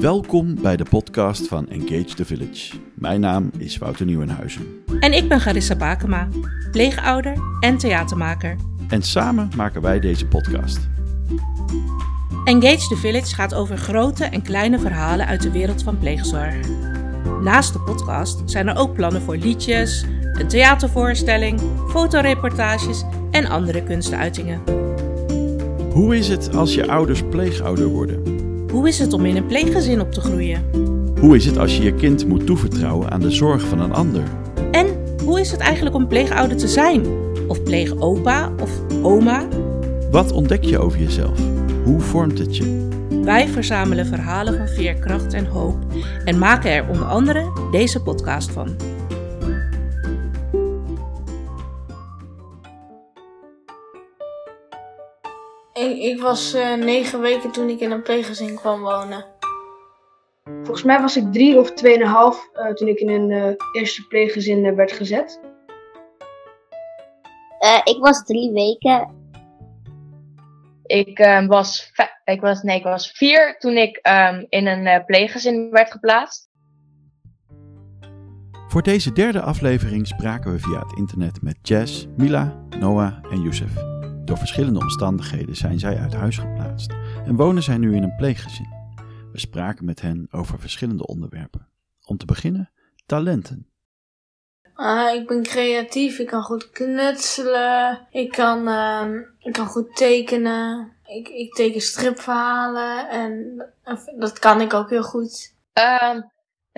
Welkom bij de podcast van Engage the Village. Mijn naam is Wouter Nieuwenhuizen. En ik ben Garissa Bakema, pleegouder en theatermaker. En samen maken wij deze podcast. Engage the Village gaat over grote en kleine verhalen uit de wereld van pleegzorg. Naast de podcast zijn er ook plannen voor liedjes, een theatervoorstelling, fotoreportages en andere kunstuitingen. Hoe is het als je ouders pleegouder worden? Hoe is het om in een pleeggezin op te groeien? Hoe is het als je je kind moet toevertrouwen aan de zorg van een ander? En hoe is het eigenlijk om pleegouder te zijn? Of pleegopa of oma? Wat ontdek je over jezelf? Hoe vormt het je? Wij verzamelen verhalen van veerkracht en hoop en maken er onder andere deze podcast van. Ik, was eh, negen weken toen ik in een pleeggezin kwam wonen. Volgens mij was ik drie of tweeënhalf uh, toen ik in een eh, eerste pleeggezin werd gezet. Eh, ik was drie weken. Ik, ehm, was, ik, was, nee, ik was vier toen ik ehm, in een eh, pleeggezin werd geplaatst. Voor deze derde aflevering spraken we via het internet met Jess, Mila, Noah en Youssef. Door verschillende omstandigheden zijn zij uit huis geplaatst en wonen zij nu in een pleeggezin. We spraken met hen over verschillende onderwerpen. Om te beginnen, talenten. Ah, ik ben creatief, ik kan goed knutselen, ik kan, ehm, ik kan goed tekenen. Ik, ik teken stripverhalen en dat kan ik ook heel goed.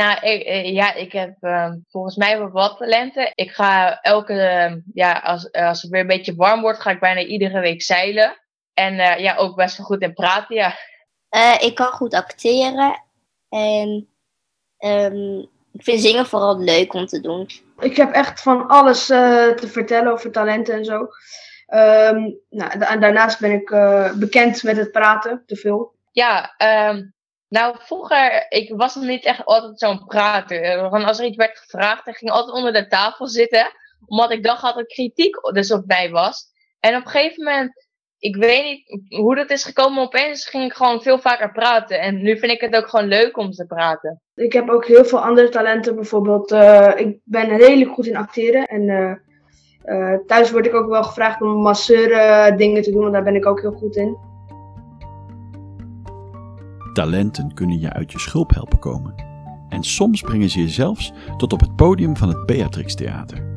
Ehm, nou, ik, eh, ja, ik heb ehm, volgens mij wel wat talenten. Ik ga elke, ehm, ja, als, als het weer een beetje warm wordt, ga ik bijna iedere week zeilen. En eh, ja, ook best wel goed in praten, ja. Eh, ik kan goed acteren. En em, ik vind zingen vooral leuk om te doen. Ik heb echt van alles eh, te vertellen over talenten en zo. Ehm, nou, da- daarnaast ben ik eh, bekend met het praten, te veel. Ja, ehm, nou vroeger, ik was niet echt altijd zo'n prater. Van als er iets werd gevraagd, dan ging ik altijd onder de tafel zitten. Omdat ik dacht dat er kritiek dus op mij was. En op een gegeven moment, ik weet niet hoe dat is gekomen, opeens ging ik gewoon veel vaker praten. En nu vind ik het ook gewoon leuk om te praten. Ik heb ook heel veel andere talenten. Bijvoorbeeld, eh, ik ben redelijk goed in acteren. En eh, eh, thuis word ik ook wel gevraagd om masseur dingen te doen, want daar ben ik ook heel goed in. Talenten kunnen je uit je schulp helpen komen. En soms brengen ze je zelfs tot op het podium van het Beatrix Theater.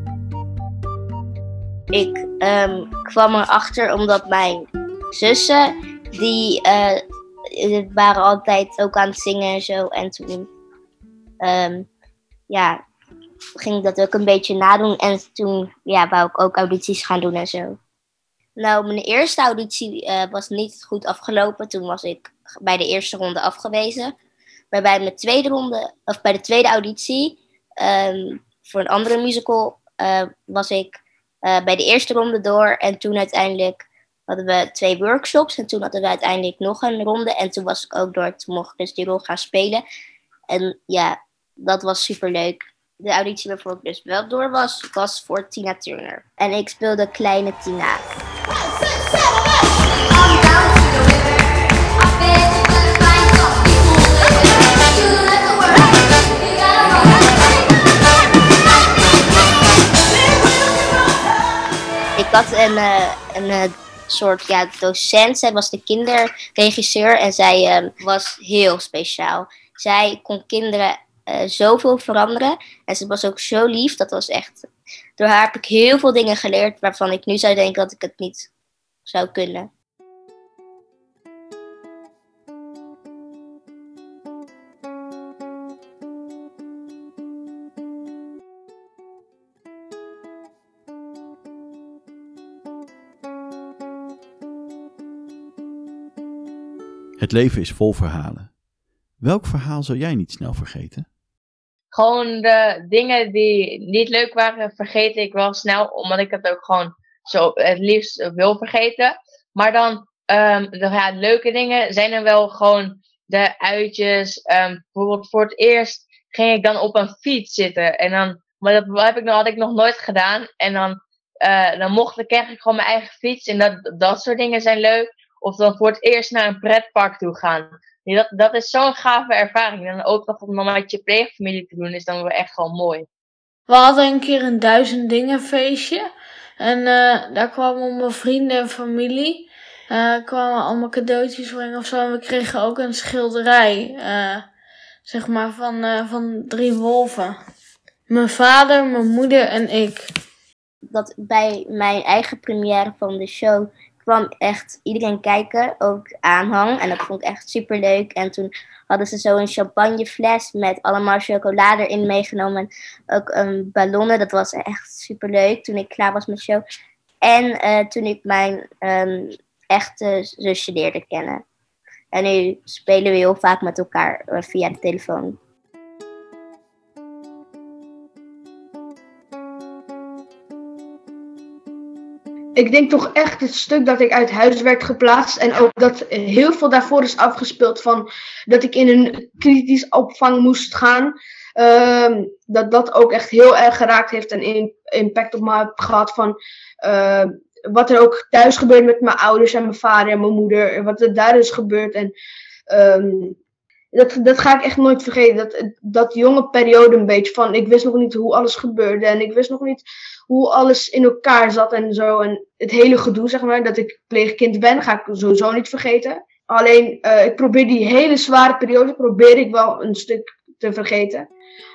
Ik ehm, kwam erachter omdat mijn zussen, die eh, eh, waren altijd ook aan het zingen en zo. En toen, ehm, ja, ging ik dat ook een beetje nadoen. En toen, ja, wou ik ook audities gaan doen en zo. Nou, mijn eerste auditie eh, was niet goed afgelopen. Toen was ik bij de eerste ronde afgewezen. Maar bij mijn tweede ronde, of bij de tweede auditie, ehm, voor een andere musical, eh, was ik eh, bij de eerste ronde door. En toen uiteindelijk hadden we twee workshops. En toen hadden we uiteindelijk nog een ronde. En toen was ik ook door. Toen mocht ik dus die rol gaan spelen. En ja, dat was super leuk. De auditie waarvoor ik dus wel door was, was voor Tina Turner. En ik speelde kleine Tina. Ik had een, eh, een eh, soort ja, docent. Zij was de kinderregisseur en zij ehm, was heel speciaal. Zij kon kinderen eh, zoveel veranderen. En ze was ook zo lief. Dat was echt. Door haar heb ik heel veel dingen geleerd waarvan ik nu zou denken dat ik het niet zou kunnen. Het leven is vol verhalen. Welk verhaal zou jij niet snel vergeten? Gewoon de dingen die niet leuk waren, vergeet ik wel snel. Omdat ik het ook gewoon zo het liefst wil vergeten. Maar dan, ehm, de ja, leuke dingen zijn er wel gewoon de uitjes. ehm, bijvoorbeeld voor het eerst ging ik dan op een fiets zitten. En dan, maar dat heb ik, nog- had ik nog nooit gedaan. En dan, eh, dan mocht ik gewoon mijn eigen fiets. En dat, dat soort dingen zijn leuk. Of dan voor het eerst naar een pretpark toe gaan. dat, dat is zo'n gave ervaring. En ook nog om met je pleegfamilie te doen, is dan wel echt gewoon mooi. We hadden een keer een duizend dingen feestje. En uh, daar kwamen mijn vrienden en familie. Uh, kwamen allemaal cadeautjes brengen of zo. En we kregen ook een schilderij. Uh, zeg maar van, van drie wolven. Mijn vader, mijn moeder en ik. Dat bij mijn eigen première van de show kwam echt iedereen kijken, ook aanhang. En dat vond ik echt super leuk. En toen hadden ze zo een champagnefles met allemaal chocolade erin meegenomen. En ook een ballonnen, dat was echt super leuk toen ik klaar was met show. En uh, toen ik mijn um, echte zusje leerde kennen. En nu spelen we heel vaak met elkaar uh, via de telefoon. Ik denk toch echt het stuk dat ik uit huis werd geplaatst. En ook dat heel veel daarvoor is afgespeeld van dat ik in een kritisch opvang moest gaan. Uh, dat dat ook echt heel erg geraakt heeft en impact op me heeft gehad van uh, wat er ook thuis gebeurt met mijn ouders en mijn vader en mijn moeder. Wat er daar is gebeurd. En um, dat, dat ga ik echt nooit vergeten. Dat, dat jonge periode een beetje van ik wist nog niet hoe alles gebeurde. En ik wist nog niet hoe alles in elkaar zat en zo. En het hele gedoe, zeg maar, dat ik pleegkind ben, ga ik sowieso niet vergeten. Alleen, uh, ik probeer die hele zware periode, probeer ik wel een stuk te vergeten.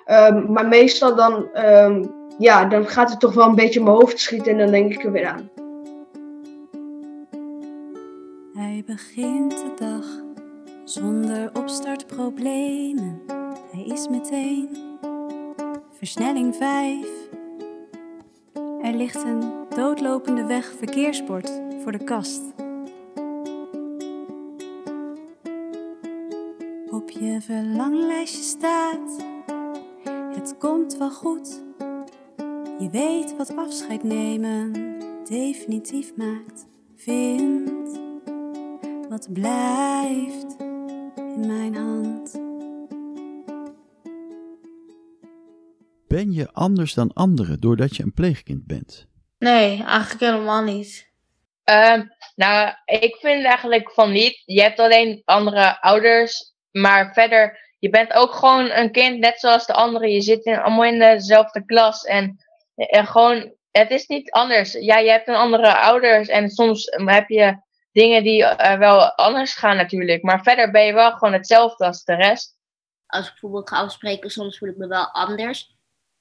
Um, maar meestal dan, um, ja, dan gaat het toch wel een beetje in mijn hoofd schieten en dan denk ik er weer aan. Hij begint de dag zonder opstartproblemen. Hij is meteen versnelling 5. Er ligt een doodlopende weg verkeersbord voor de kast. Op je verlanglijstje staat: Het komt wel goed. Je weet wat afscheid nemen definitief maakt. Vind wat blijft mijn hand. Ben je anders dan anderen doordat je een pleegkind bent? Nee, eigenlijk helemaal niet. Uh, nou, ik vind eigenlijk van niet. Je hebt alleen andere ouders, maar verder, je bent ook gewoon een kind, net zoals de anderen. Je zit in, allemaal in dezelfde klas en, en gewoon, het is niet anders. Ja, je hebt een andere ouders en soms heb je dingen die uh, wel anders gaan natuurlijk, maar verder ben je wel gewoon hetzelfde als de rest. Als ik bijvoorbeeld ga afspreken, soms voel ik me wel anders.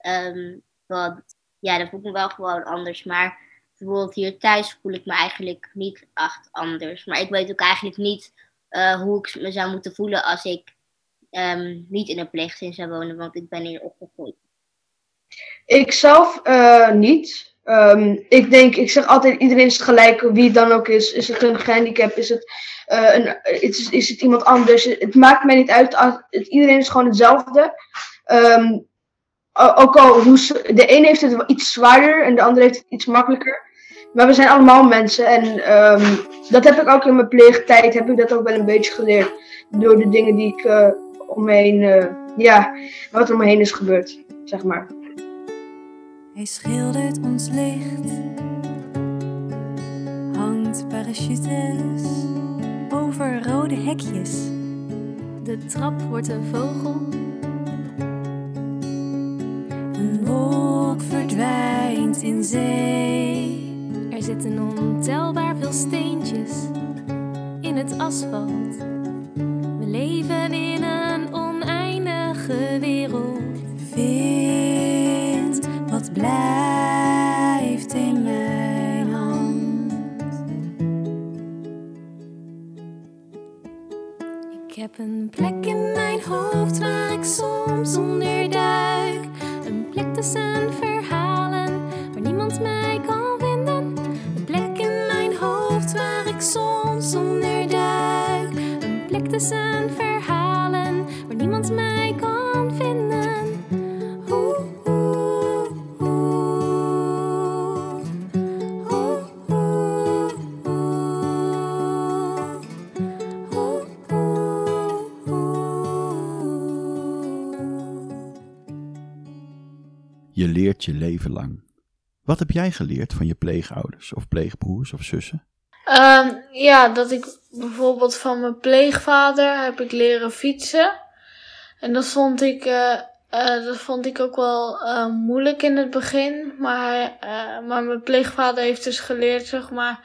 Um, want ja, dan voel ik me wel gewoon anders. Maar bijvoorbeeld hier thuis voel ik me eigenlijk niet echt anders. Maar ik weet ook eigenlijk niet uh, hoe ik me zou moeten voelen als ik um, niet in een pleegzin zou wonen, want ik ben hier opgegroeid. Ik zelf uh, niet. Um, ik denk, ik zeg altijd, iedereen is gelijk, wie het dan ook is. Is het een handicap? Is het, uh, een, is, is het iemand anders? Het maakt mij niet uit. Het, iedereen is gewoon hetzelfde. Um, ook al, hoe, de een heeft het iets zwaarder en de ander heeft het iets makkelijker. Maar we zijn allemaal mensen en um, dat heb ik ook in mijn pleegtijd, heb ik dat ook wel een beetje geleerd. Door de dingen die ik uh, om me heen, uh, ja, wat er om me heen is gebeurd, zeg maar. Hij schildert ons licht, hangt parachutes over rode hekjes. De trap wordt een vogel een wolk verdwijnt in zee. Er zitten ontelbaar veel steentjes in het asfalt. Onderduik. Een plek tussen verhalen waar niemand mij kan vinden. Oeh, oeh, oeh. Oeh, oeh, oeh. Oeh, Je leert je leven lang. Wat heb jij geleerd van je pleegouders of pleegbroers of zussen? Ehm, ja, dat ik bijvoorbeeld van mijn pleegvader heb ik leren fietsen. En dat vond ik, eh, eh, dat vond ik ook wel eh, moeilijk in het begin. Maar, maar mijn pleegvader heeft dus geleerd, zeg maar,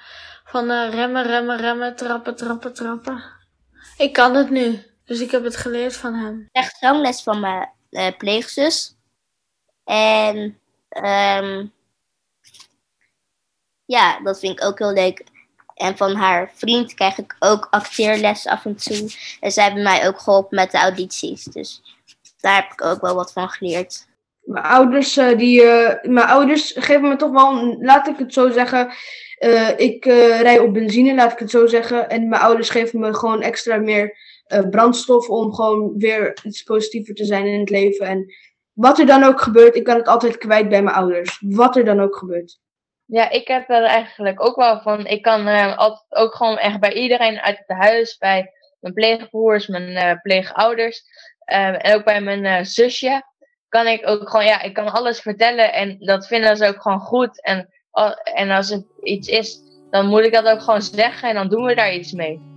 van remmen, remmen, remmen, trappen, trappen, trappen. Ik kan het nu. Dus ik heb het geleerd van hem. Ik krijg zangles van mijn pleegzus. En ehm, ja, dat vind ik ook heel leuk. En van haar vriend krijg ik ook acteerles af en toe. En zij hebben mij ook geholpen met de audities. Dus daar heb ik ook wel wat van geleerd. Mijn ouders, eh, die, eh, mijn ouders geven me toch wel, laat ik het zo zeggen. eh, ik rij op benzine, laat ik het zo zeggen. En mijn ouders geven me gewoon extra meer brandstof om gewoon weer iets positiever te zijn in het leven. En wat er dan ook gebeurt, ik kan het altijd kwijt bij mijn ouders. Wat er dan ook gebeurt. Ja, ik heb er eigenlijk ook wel van. Ik kan eh, altijd ook gewoon echt bij iedereen uit het huis, bij mijn pleegbroers, mijn eh, pleegouders eh, en ook bij mijn zusje, kan ik ook gewoon, ja, ik kan alles vertellen en dat vinden ze ook gewoon goed. En, en als het iets is, dan moet ik dat ook gewoon zeggen en dan doen we daar iets mee.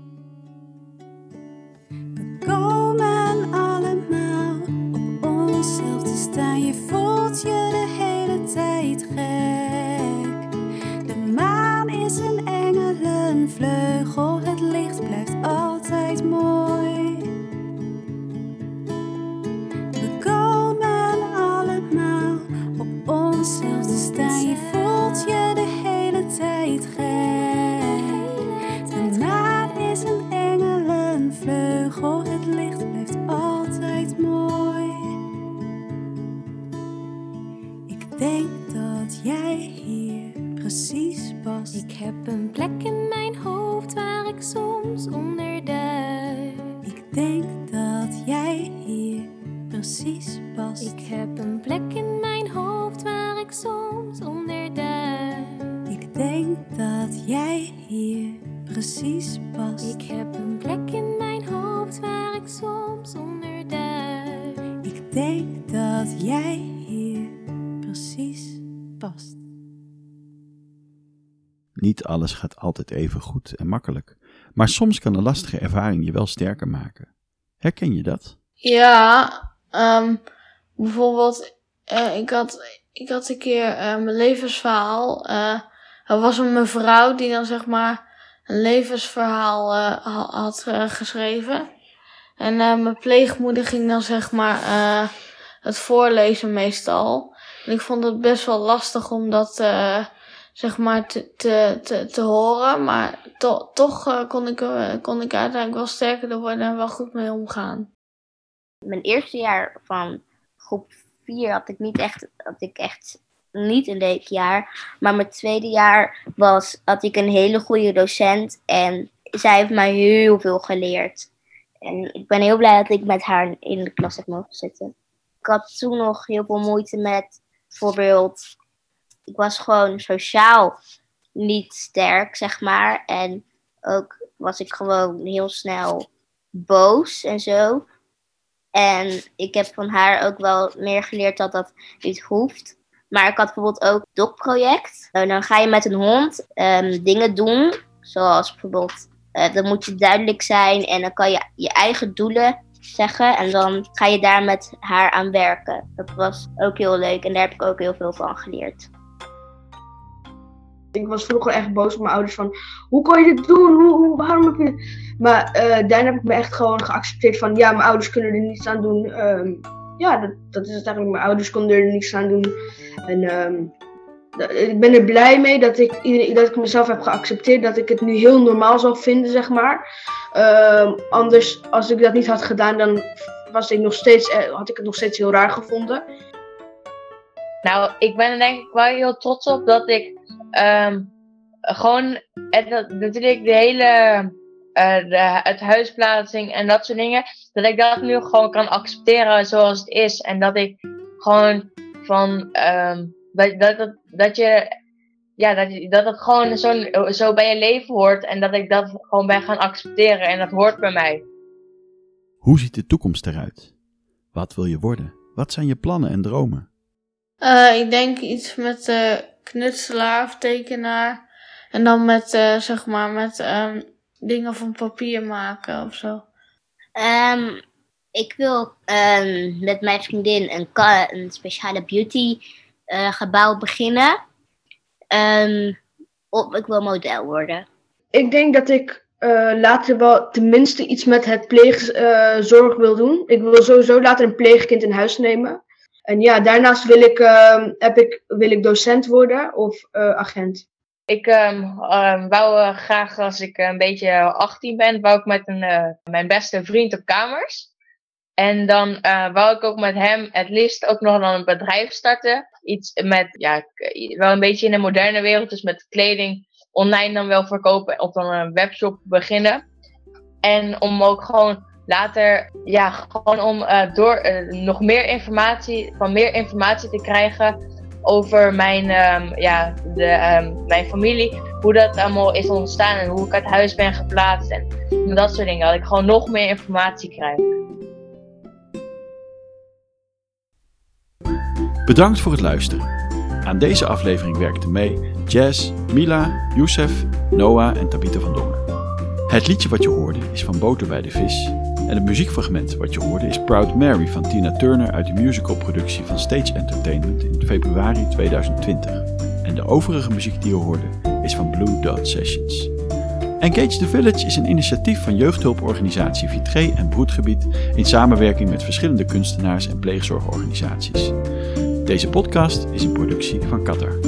Ik soms onderduik. Ik denk dat jij hier precies past. Niet alles gaat altijd even goed en makkelijk, maar soms kan een lastige ervaring je wel sterker maken. Herken je dat? Ja, ehm, bijvoorbeeld, eh, ik, had, ik had een keer eh, mijn levensverhaal. eh er was een mevrouw die dan zeg maar een levensverhaal eh, ha- had geschreven. En eh, mijn pleegmoeder ging dan zeg maar eh, het voorlezen meestal. En ik vond het best wel lastig om dat eh, zeg maar te, te, te, te horen. Maar to, toch kon, ik, kon ik uiteindelijk wel sterker worden en wel goed mee omgaan. Mijn eerste jaar van groep 4 had ik niet echt, had ik echt niet een leuk jaar. Maar mijn tweede jaar was, had ik een hele goede docent en zij heeft mij heel veel geleerd. En ik ben heel blij dat ik met haar in de klas heb mogen zitten. Ik had toen nog heel veel moeite met bijvoorbeeld, ik was gewoon sociaal niet sterk, zeg maar. En ook was ik gewoon heel snel boos en zo. En ik heb van haar ook wel meer geleerd dat dat niet hoeft. Maar ik had bijvoorbeeld ook het DOC-project. Nou, dan ga je met een hond ehm, dingen doen. Zoals bijvoorbeeld, eh, dan moet je duidelijk zijn en dan kan je je eigen doelen zeggen. En dan ga je daar met haar aan werken. Dat was ook heel leuk en daar heb ik ook heel veel van geleerd. Ik was vroeger echt boos op mijn ouders van, hoe kan je dit doen? Hoe, waarom heb je... Maar eh, daarna heb ik me echt gewoon geaccepteerd van, ja, mijn ouders kunnen er niets aan doen. Ehm, ja, dat, dat is het eigenlijk. Mijn ouders konden er niets aan doen. En da- ik ben er blij mee dat ik, dat ik mezelf heb geaccepteerd. Dat ik het nu heel normaal zal vinden, zeg maar. Ehm, anders, als ik dat niet had gedaan, dan was ik nog steeds, eh, had ik het nog steeds heel raar gevonden. Nou, ik ben er denk ik wel heel trots op dat ik ehm, gewoon het, natuurlijk de hele eh, de, het huisplaatsing en dat soort dingen, dat ik dat nu gewoon kan accepteren zoals het is. En dat ik gewoon van ehm, dat, dat, dat, dat je ja, dat, je- dat het gewoon zo, zo bij je leven hoort en dat ik dat gewoon ben gaan accepteren en dat hoort bij mij. Hoe ziet de toekomst eruit? Wat wil je worden? Wat zijn je plannen en dromen? Eh, ik denk iets met eh, knutselaar of tekenaar. En dan met, eh, zeg maar, met ehm, dingen van papier maken of zo. Ehm, ik wil ehm, met mijn vriendin een, ka- een speciale beauty eh, gebouw beginnen. Ehm, op, ik wil model worden. Ik denk dat ik eh, later wel tenminste iets met het pleegzorg wil doen. Ik wil sowieso later een pleegkind in huis nemen. En ja, daarnaast wil ik, ehm, heb ik, wil ik docent worden of eh, agent. Ik ehm, ehm, wou eh, graag, als ik een beetje 18 ben, wou ik met een, eh, mijn beste vriend op kamers. En dan eh, wou ik ook met hem het liefst ook nog dan een bedrijf starten. Iets met, ja, wel een beetje in de moderne wereld, dus met kleding online dan wel verkopen of dan een webshop beginnen. En om ook gewoon later, ja, gewoon om eh, door eh, nog meer informatie, van meer informatie te krijgen over mijn, ehm, ja, de, ehm, mijn familie. Hoe dat allemaal is ontstaan en hoe ik uit huis ben geplaatst en dat soort dingen. Dat ik gewoon nog meer informatie krijg. Bedankt voor het luisteren. Aan deze aflevering werkten mee Jazz, Mila, Youssef, Noah en Tabitha van Dongen. Het liedje wat je hoorde is van Boter bij de Vis. En het muziekfragment wat je hoorde is Proud Mary van Tina Turner uit de musicalproductie van Stage Entertainment in februari 2020. En de overige muziek die je hoorde is van Blue Dot Sessions. Engage the Village is een initiatief van jeugdhulporganisatie Vitré en Broedgebied in samenwerking met verschillende kunstenaars en pleegzorgorganisaties. Deze podcast is een productie van Qatar.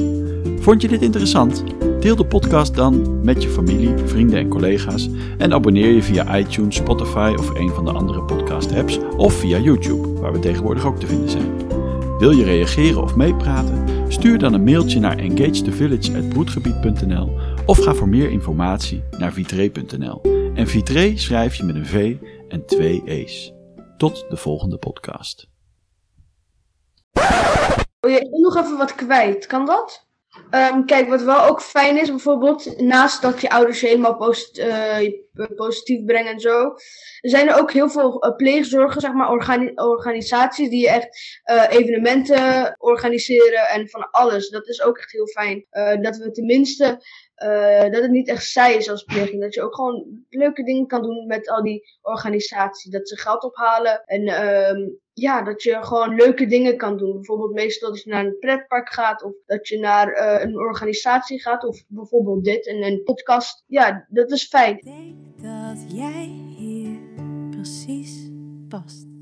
Vond je dit interessant? Deel de podcast dan met je familie, vrienden en collega's en abonneer je via iTunes, Spotify of een van de andere podcast-apps of via YouTube, waar we tegenwoordig ook te vinden zijn. Wil je reageren of meepraten? Stuur dan een mailtje naar engagethevillage.broedgebied.nl of ga voor meer informatie naar vitré.nl. En Vitré schrijf je met een V en twee E's. Tot de volgende podcast. Oh ja, ik wil nog even wat kwijt. Kan dat? Ehm, kijk, wat wel ook fijn is, bijvoorbeeld, naast dat je ouders helemaal eh, positief brengen en zo, zijn er ook heel veel eh, pleegzorgen, zeg maar, organi- organisaties die echt eh, evenementen organiseren en van alles. Dat is ook echt heel fijn. Dat we tenminste, dat het niet echt saai is als pleging. Dat je ook gewoon leuke dingen kan doen met al die organisaties. Dat ze geld ophalen en ehm, ja, dat je gewoon leuke dingen kan doen. Bijvoorbeeld meestal dat je naar een pretpark gaat of dat je naar eh, een organisatie gaat of bijvoorbeeld dit en een podcast. Ja, dat is fijn. Ik denk dat jij hier precies past.